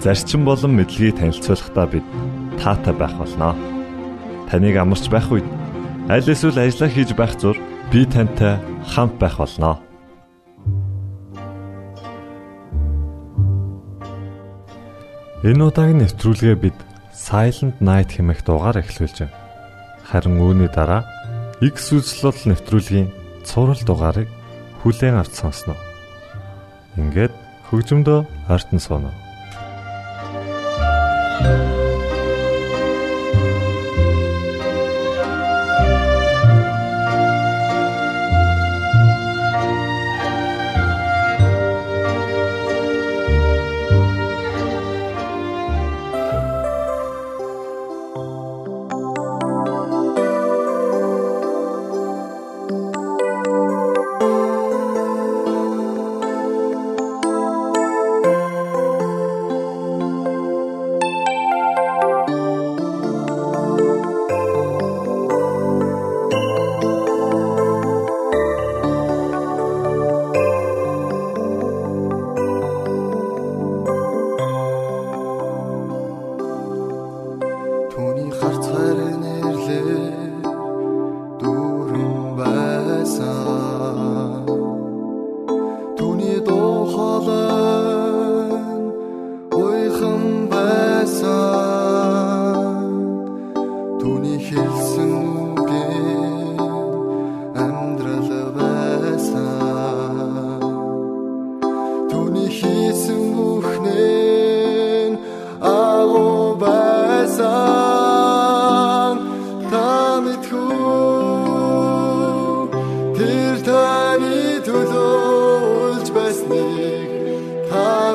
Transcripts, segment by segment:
зарчим болон мэдлэгийг танилцуулахдаа бид таатай байх болноо. Таныг амарч байх үед аль эсвэл ажиллаа хийж байх зур би тантай хамт байх болноо. Энэ удаагийн нэвтрүүлгээ бид Silent Night хэмээх дуугаар эхлүүлж байна. Харин үүний дараа X үзлэл нэвтрүүлгийн цуврал дугаарыг хүлээн авч сонсноо. Ингээд хөгжмөдөө Música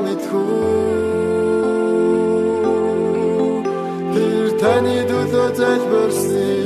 ойртон сууна. шаналсан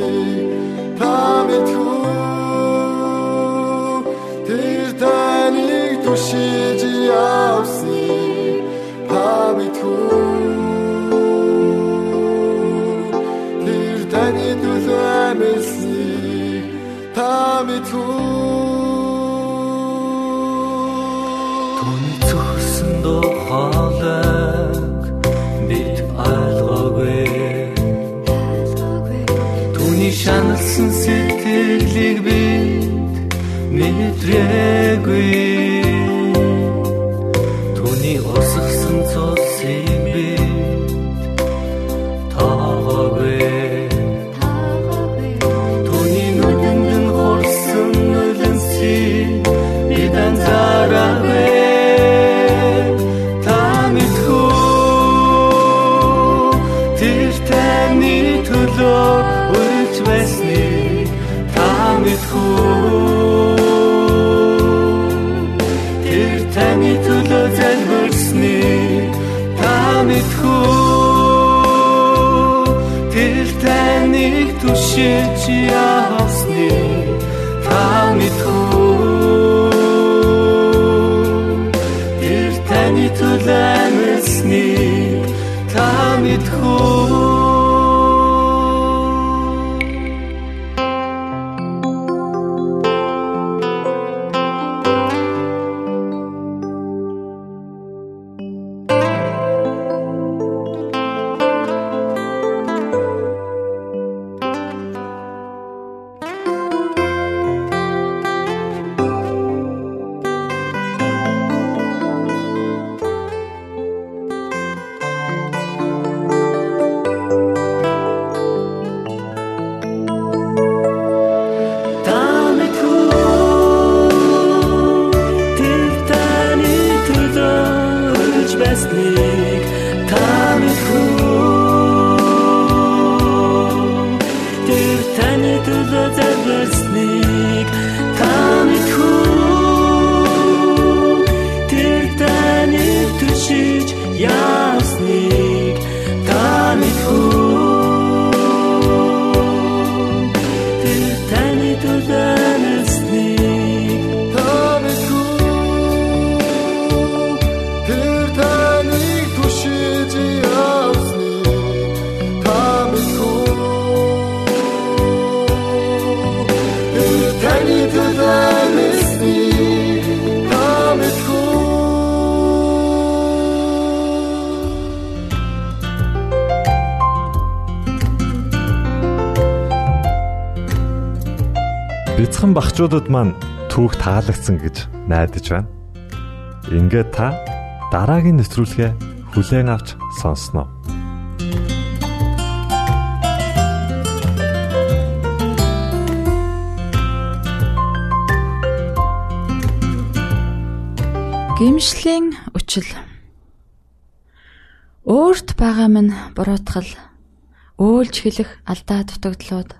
багчуудад маань түүх таалагдсан гэж найдаж байна. Ингээд та дараагийн нэвтрүүлгээ хүлээн авч сонсноо. Гимшлийн үчил Өөрт байгаа минь буруутгал өөлж хэлэх алдаа дутагдлууд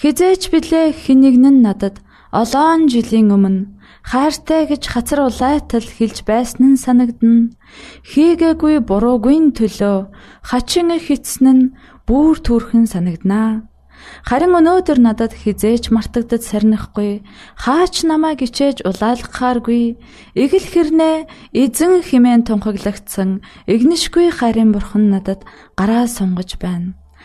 Хизээч билээ хинэгнэн надад олоон жилийн өмнө хайртай гэж хацар улайтал хэлж байсан нь санагдна. Хийгээгүй буруугүй төлөө хачин хитсэн нь бүр төрхөн санагданаа. Харин өнөөдөр надад хизээч мартагдад сарнихгүй хаач намайг ичээж улаалгахааргүй эгэл хэрнээ эзэн химэн тунхаглагдсан игнишгүй харин бурхан надад гараа сунгаж байна.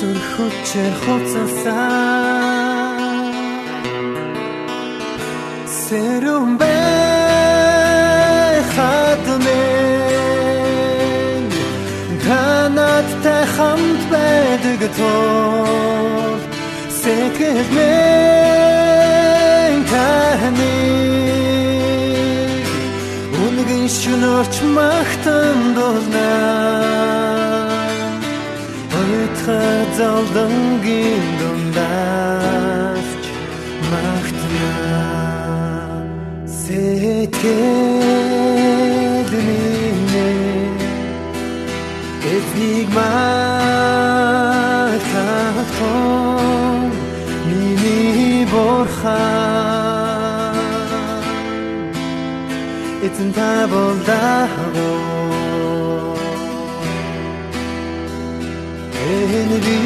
Хүчээр хуцалсан Сэрүм бэ хатмэ Танаттай хамт байдаг тоо Сэкэлмэн таны Үнгийн шүнөрч махтан дулнаа залдангийн дундаарч магтна. Сэтгэлминэ Эцнийг магтахтон Миний борхан Эцэн та болдагоо энэ би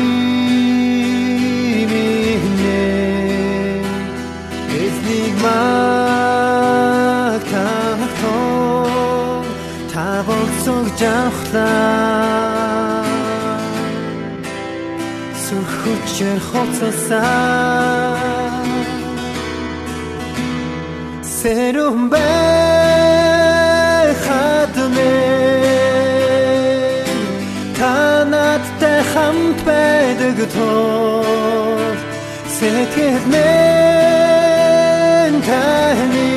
минь эзнийг магтахтон та болцог жавхлаа. Сүрхүчээр хоцолсан Сэрүүн байдаг тул Сэтгэл мэн таны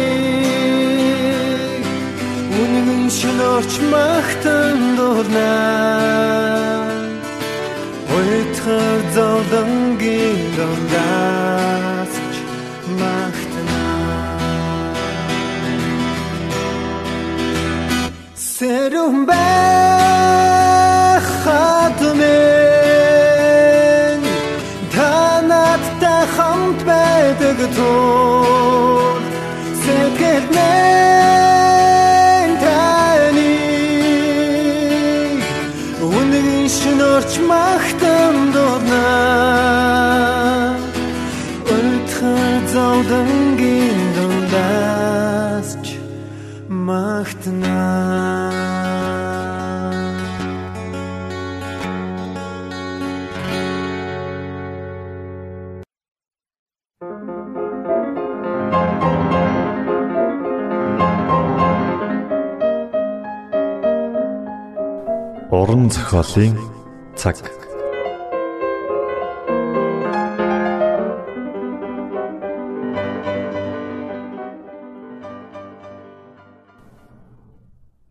Үнэн шинөрч магтан дурнаа Ойтхар зовдонгийн зохиолын цаг.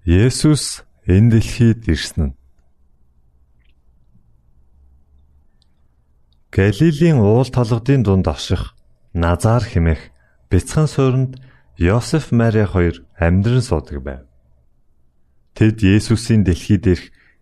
Есүс энэ дэлхийд ирсэн нь Галилийн уул толгодын дунд орших Назар хэмээх бяцхан суурьнд Йосеф Мари хоёр амьдран суудаг байв. Тэд Есүсийн дэлхийд ирэх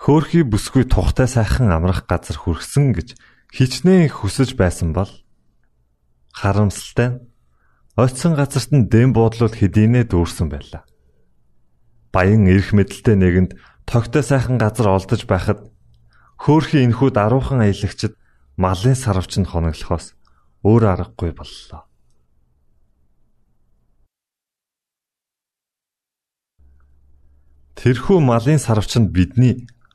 Хөөхий бүсгүй тухтай сайхан амрах газар хүрсэн гэж хичнээн хүсэж байсан бол харамсалтай нь оцсон газарт нь дэм буудлууд хэдийнэ дүүрсэн байлаа. Баян эрх мэдэлтэй нэгэнд тогтой сайхан газар олдож байхад хөөхий энхүү даруухан аялагчд малын сарвчанд хоноглохоос өөр аргагүй боллоо. Тэрхүү малын сарвчанд бидний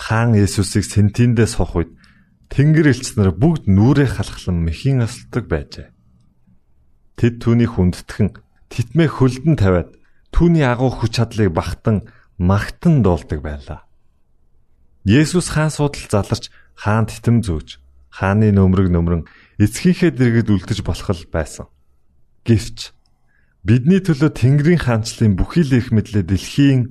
Хаан Есүсийг сентиндээ сох үед Тэнгэр элч нар бүгд нүрээ халахлан мэхийн асалдаг байжээ. Тэд түүний хүндтгэн титмээ хөлдөн тавиад түүний агуу хүч чадлыг багтан магтан дуулдаг байлаа. Есүс хаан судал заларч хаан титэм зөөж хааны нөмрөг нөмрөн эцгийнхээ дэргэд үлдэж болох л байсан. Гэвч бидний төлөө Тэнгэрийн хаанчлалын бүхий л их мэдлээ дэлхийн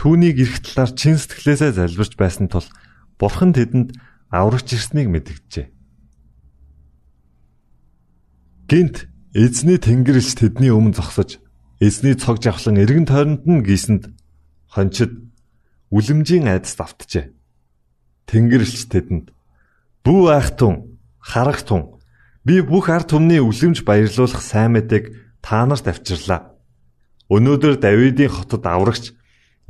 түүнийг эрх талаар чин сэтгэлээсээ залбирч байсан тул бурхан тэдэнд аврагч ирснийг мэдгэжээ. Гинт эзний тэнгэрч тэдний өмнө зогсож эзний цог жавхлан эргэн тойронд нь гисэнд хончид үлэмжийн айдас давтжээ. Тэнгэрлэгч тэдэнд "Бүү айхтун, харагтун, би бүх ард түмний үлэмж баярлуулах сайн мэдээг та нарт авчирлаа. Өнөөдөр Давидын хотод аврагч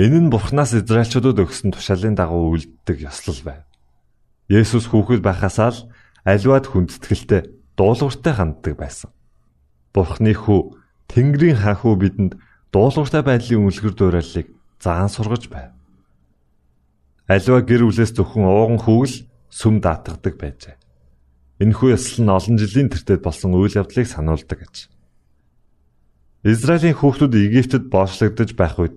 Энэ нь Бурханаас Израильчуудад өгсөн тушаалын дагуу үлддэг ёслол байв. Есүс хүүхэд байхасаа л аливаад хүндэтгэлтэй дуулууртай ханддаг байсан. Бурхны хүү Тэнгэрийн хаан хүү бидэнд дуулууртай байдлын үлгэр дуурайлыг заан сургаж байв. Аливаа гэр бүлээс зөвхөн ууган хүүгэл сүм даатгадаг байжээ. Энэхүү ёслол нь олон жилийн тэртет болсон үйл явдлыг сануулдаг гэж. Израилийн хүүхдүүд Египтэд боочлогдож байх үед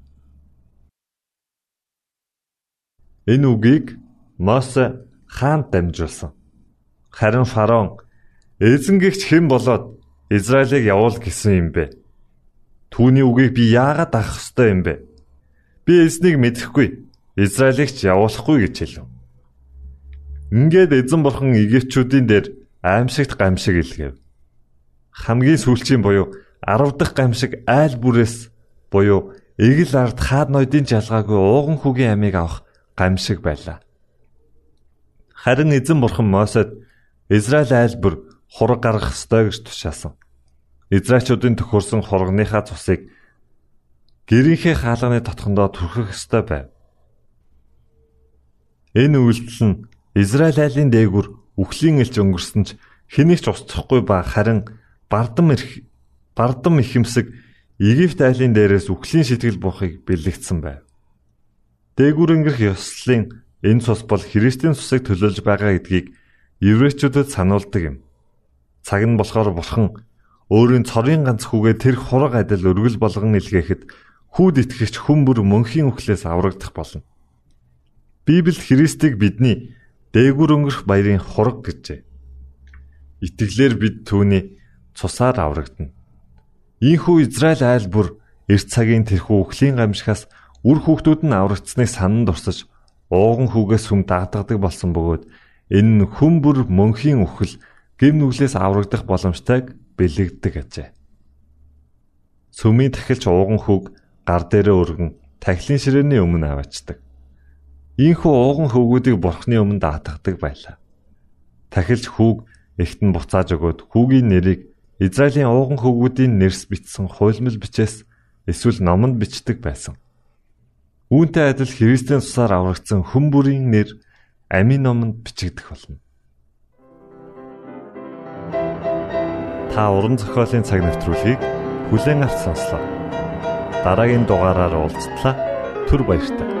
Энэ үгийг Мосе хаанд дамжуулсан. Харин фараон эзэнгэгч хэн болоод Израилийг явуул гэсэн юм бэ? Түүний үгийг би яагаад авах ёстой юм бэ? Би эзнийг мэдэхгүй. Израилийг ч явуулахгүй гэж хэлв. Ингээд эзэн бурхан Египтчүүдийн дээр аимшигт гамшиг илгээв. Хамгийн сүүлчийн буюу 10 дахь гамшиг айл бүрээс буюу эгэл ард хаад ноёдын жалгаагүй ууган хүүгийн амийг авах гамшиг байлаа. Харин эзэн бурхан Мосед Израиль айл бүр хураг гаргах ёстой гэж тушаасан. Израильчуудын төхөрсөн хургийнхаа цусыг гэрийнхээ хаалганы дотхондоо түрхэх ёстой байв. Энэ үйлдэл нь Израиль айлын дээгүр үхлийн элч өнгөрсөн ч хэнийг ч устсахгүй ба харин бардам ирэх бардам ихэмсэг Египт айлын дээрээс үхлийн сэтгэл буухыг бэлэгдсэн байв. Дээгүр өнгөрөх ёслолын энэ цус бол Христийн цусыг төлөөлж байгаа гэдгийг еврейчүүдэд сануулдаг юм. Цаг нь болохоор бурхан өөрийн цорын ганц хүүгээ тэр хураг адил өргөл болгон илгээхэд хүүд итгэгч хүн бүр мөнхийн үхлээс аврагдах болно. Библиэд Христийг бидний дээгүр өнгөрөх баярын хураг гэжээ. Итгэлээр бид түүний цусаар аврагдана. Ийхүү Израиль айл бүр эрт цагийн тэрхүү үхлийн гамшихаас Үр хүүхдүүд нь аврагдсныг санан дурсаж ууган хүүгээс хүм дагдадаг болсон бөгөөд энэ нь хүм бүр мөнхийн үхэл гим нүглээс аврагдах боломжтойг бэлэгддэг ажээ. Сүмийн тахилч ууган хүүг гар дээрээ өргөн тахилын ширээний өмнө аваачдаг. Ийхүү ууган хөвгүүдийг бурхны өмнө даатгадаг байлаа. Тахилч хүүг эхтэн буцааж өгөөд хүүгийн нэрийг Израилийн ууган хөвгүүдийн нэрс бичсэн хуйлмал бичээс эсвэл номонд бичдэг байсан. Үүнтэй адил Христийн цусаар аврагдсан хүн бүрийн нэр амийн номонд бичигдэх болно. Та уран зохиолын цаг навтруулыг бүлээн авч сонслоо. Дараагийн дугаараар уулзтлаа. Түр баярлалаа.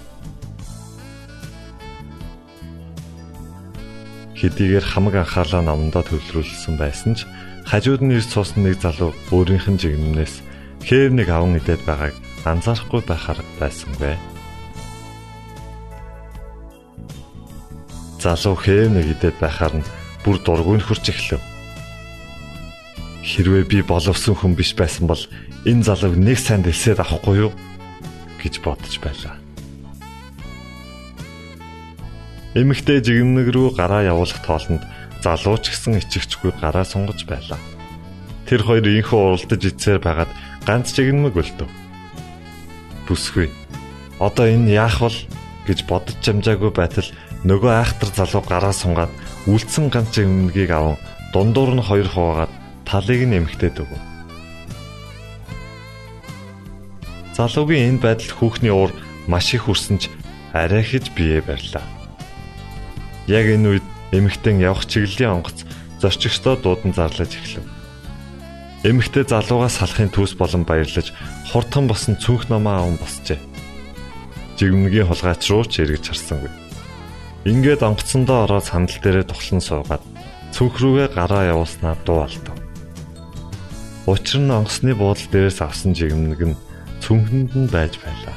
Хэдийгээр хамаг анхаалаа номдоо төвлөрүүлсэн байсан ч хажууд нь ирж суусан нэг залуу өөрийнх нь жигнэмнээс хээв нэг аван идээд байгааг анзаарахгүй байхаар байсангүй. Залуу хээв нэг идээд байхаар нь бүр дургүй нөхөрч эхлэв. Хэрвээ би боловсон хүн биш байсан бол энэ залууг нэг санд элсээд авахгүй юу гэж бодож байлаа. Эмэгтэй жигнэг рүү гараа явуулах тоолонд залуу ч гэсэн ичгчгүй гараа сунгаж байлаа. Тэр хоёр инхүү уралдаж ицээр байгаад ганц жигнэмэг өлтөв. Бүсгүй. Одоо энэ яах вэ гэж бодож чамжаагүй байтал нөгөө айхтар залуу гараа сунгаад үлдсэн ганц өмнөгийг аван дундуур нь хоёр хуваагаад талыг нь эмхтээд өгөв. Залуугийн энэ байдалд хүүхний уур маш их хүрсэн ч арай хэж бие барьлаа. Яг энэ үед эмэгтэн явах чиглэлийн онгоц зорчигчдоо дуудан зарлаж эхлэв. Эмэгтэй залуугаас салахын төс болон баярлаж хурдхан босон цүнх намаа аван босчээ. Жигмнгийн хулгайч руу ч эргэж харсангүй. Ингээд онгоцсондоо ороод сандал дээрээ тухлан суугаад цүнх рүүгээ гараа явуулснаа дуу алдав. Учир нь онгоцны буудлын дээрээс авсан жигмэг нь цүнхэнд нь байж байлаа.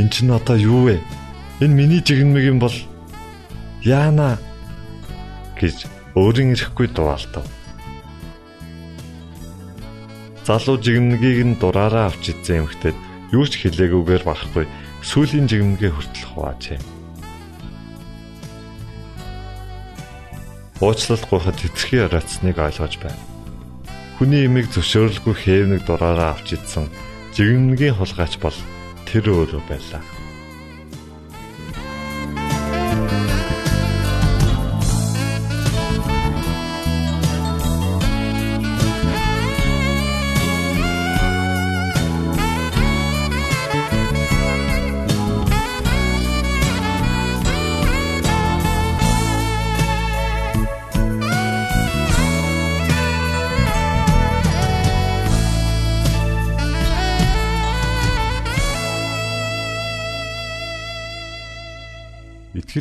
Энд чинь одоо юу вэ? Энэ миний жигмэг юм бол яана гэж өөрийн ирэхгүй дуалтав. Залуу жигмэгийг нь дураараа авч идсэн эмхтэд юу ч хэлээгүйгээр барахгүй сүүлийн жигмгээ хүртэл хуваажээ. Уучлал гуйхад хэтэрхий ороцсныг ойлгож байна. Хүний имийг зөвшөөрөлгүй хээвнэг дураараа авч идсэн жигмнгийн хулгайч бол тэр өөрөө байлаа.